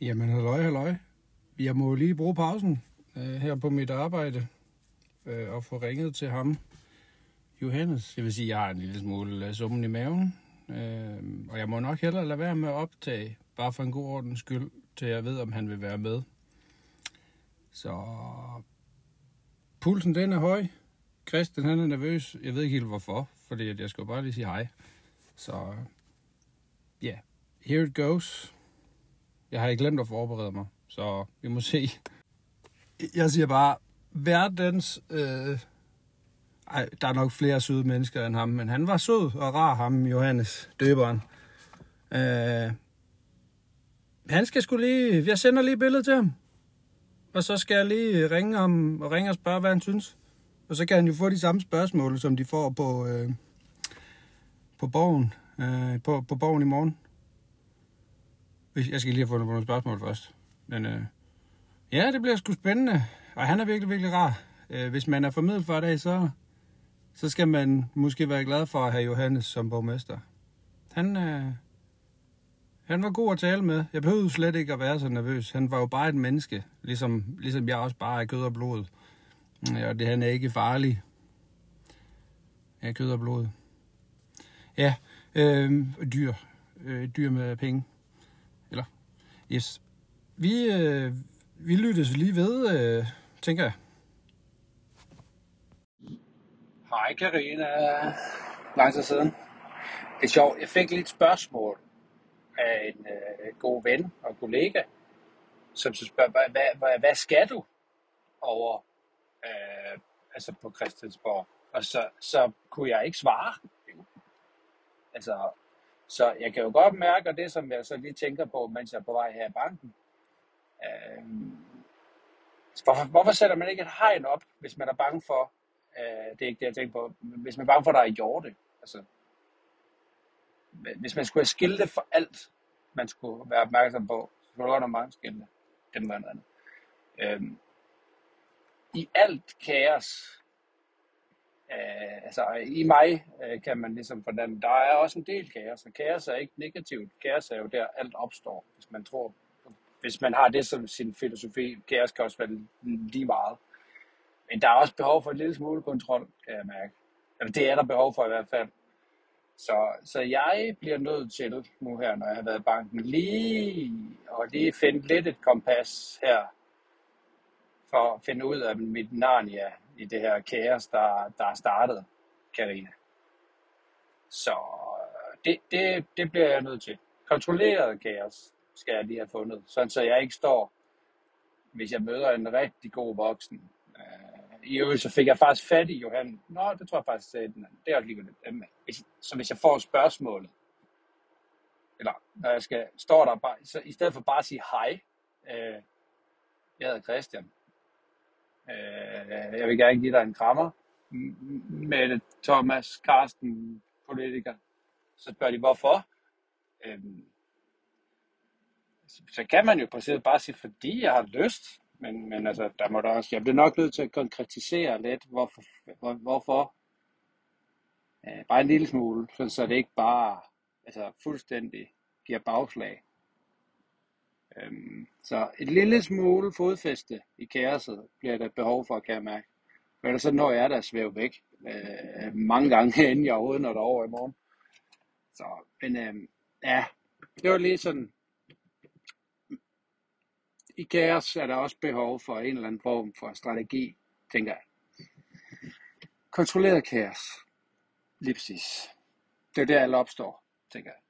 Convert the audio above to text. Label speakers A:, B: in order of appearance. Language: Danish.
A: Jamen, halløj, halløj. Jeg må lige bruge pausen øh, her på mit arbejde øh, og få ringet til ham, Johannes. Jeg vil sige, at jeg har en lille smule øh, summen i maven, øh, og jeg må nok hellere lade være med at optage, bare for en god ordens skyld, til jeg ved, om han vil være med. Så pulsen den er høj. Christian han er nervøs. Jeg ved ikke helt hvorfor, fordi at jeg skal bare lige sige hej. Så ja, yeah. here it goes. Jeg har ikke glemt at forberede mig, så vi må se. Jeg siger bare, verdens... Øh, ej, der er nok flere søde mennesker end ham, men han var sød og rar, ham Johannes, døberen. Øh, han skal skulle lige... Jeg sender lige billedet til ham. Og så skal jeg lige ringe ham og ringe og spørge, hvad han synes. Og så kan han jo få de samme spørgsmål, som de får på, øh, på borgen, øh, på, på borgen i morgen. Jeg skal lige have fundet på nogle spørgsmål først. Men øh, ja, det bliver sgu spændende. Og han er virkelig, virkelig rar. Øh, hvis man er formidlet for dag så, så skal man måske være glad for at have Johannes som borgmester. Han, øh, han var god at tale med. Jeg behøvede slet ikke at være så nervøs. Han var jo bare et menneske, ligesom, ligesom jeg også bare er kød og blod. Og det han er ikke farlig. Er kød og blod. Ja, øh, dyr. Øh, dyr med penge. Yes. Vi, øh, vi lyttes lige ved, øh, tænker jeg.
B: Hej Karina. Lang tid siden. Det er sjovt. Jeg fik lidt spørgsmål af en øh, god ven og kollega, som så spørger, hvad, hvad, hvad, hvad skal du over øh, altså på Christiansborg? Og så, så kunne jeg ikke svare. Altså, så jeg kan jo godt mærke, og det som jeg så lige tænker på, mens jeg er på vej her i banken, øh, hvorfor, hvorfor sætter man ikke et hegn op, hvis man er bange for, øh, det er ikke det, jeg tænker på, hvis man er bange for, at der er hjorte? Altså, hvis man skulle have skilte for alt, man skulle være opmærksom på, så skulle der godt mange skilte. Det må være noget andet. Øh, I alt kaos, øh, altså i mig øh, kan man ligesom fornemme, der er også en del kaos, og kaos er ikke negativt. Kaos er jo der, alt opstår, hvis man tror, hvis man har det som sin filosofi. Kaos kan også være lige meget. Men der er også behov for en lille smule kontrol, kan jeg mærke. Eller det er der behov for i hvert fald. Så, så jeg bliver nødt til nu her, når jeg har været i banken, lige og lige finde lidt et kompas her, for at finde ud af mit Narnia i det her kaos, der, der er startet, Karina. Så øh, det, det, det bliver jeg nødt til. Kontrolleret kaos skal jeg lige have fundet, sådan så jeg ikke står, hvis jeg møder en rigtig god voksen. Øh, I øvrigt så fik jeg faktisk fat i Johan. Nå, det tror jeg faktisk, at den det er også lige lidt. Så hvis jeg får spørgsmålet, eller når jeg skal, står der bare, så i stedet for bare at sige hej, øh, jeg hedder Christian, øh, jeg vil gerne give dig en krammer, med Thomas Karsten, politiker, så spørger de, hvorfor? Øh, så kan man jo præcis bare sige, fordi jeg har lyst. Men, men altså, der må der også, jeg bliver nok nødt til at konkretisere lidt, hvorfor, hvor, hvorfor. Øh, bare en lille smule, så, så det ikke bare altså, fuldstændig giver bagslag. Øhm, så et lille smule fodfæste i kaoset bliver der behov for, kan jeg mærke. For ellers så når jeg der svæve væk øh, mange gange, inden jeg overhovedet når over i morgen. Så, men øh, ja, det var lige sådan i kaos er der også behov for en eller anden form for strategi, tænker jeg. Kontrolleret kaos. Lige præcis. Det er der, alt opstår, tænker jeg.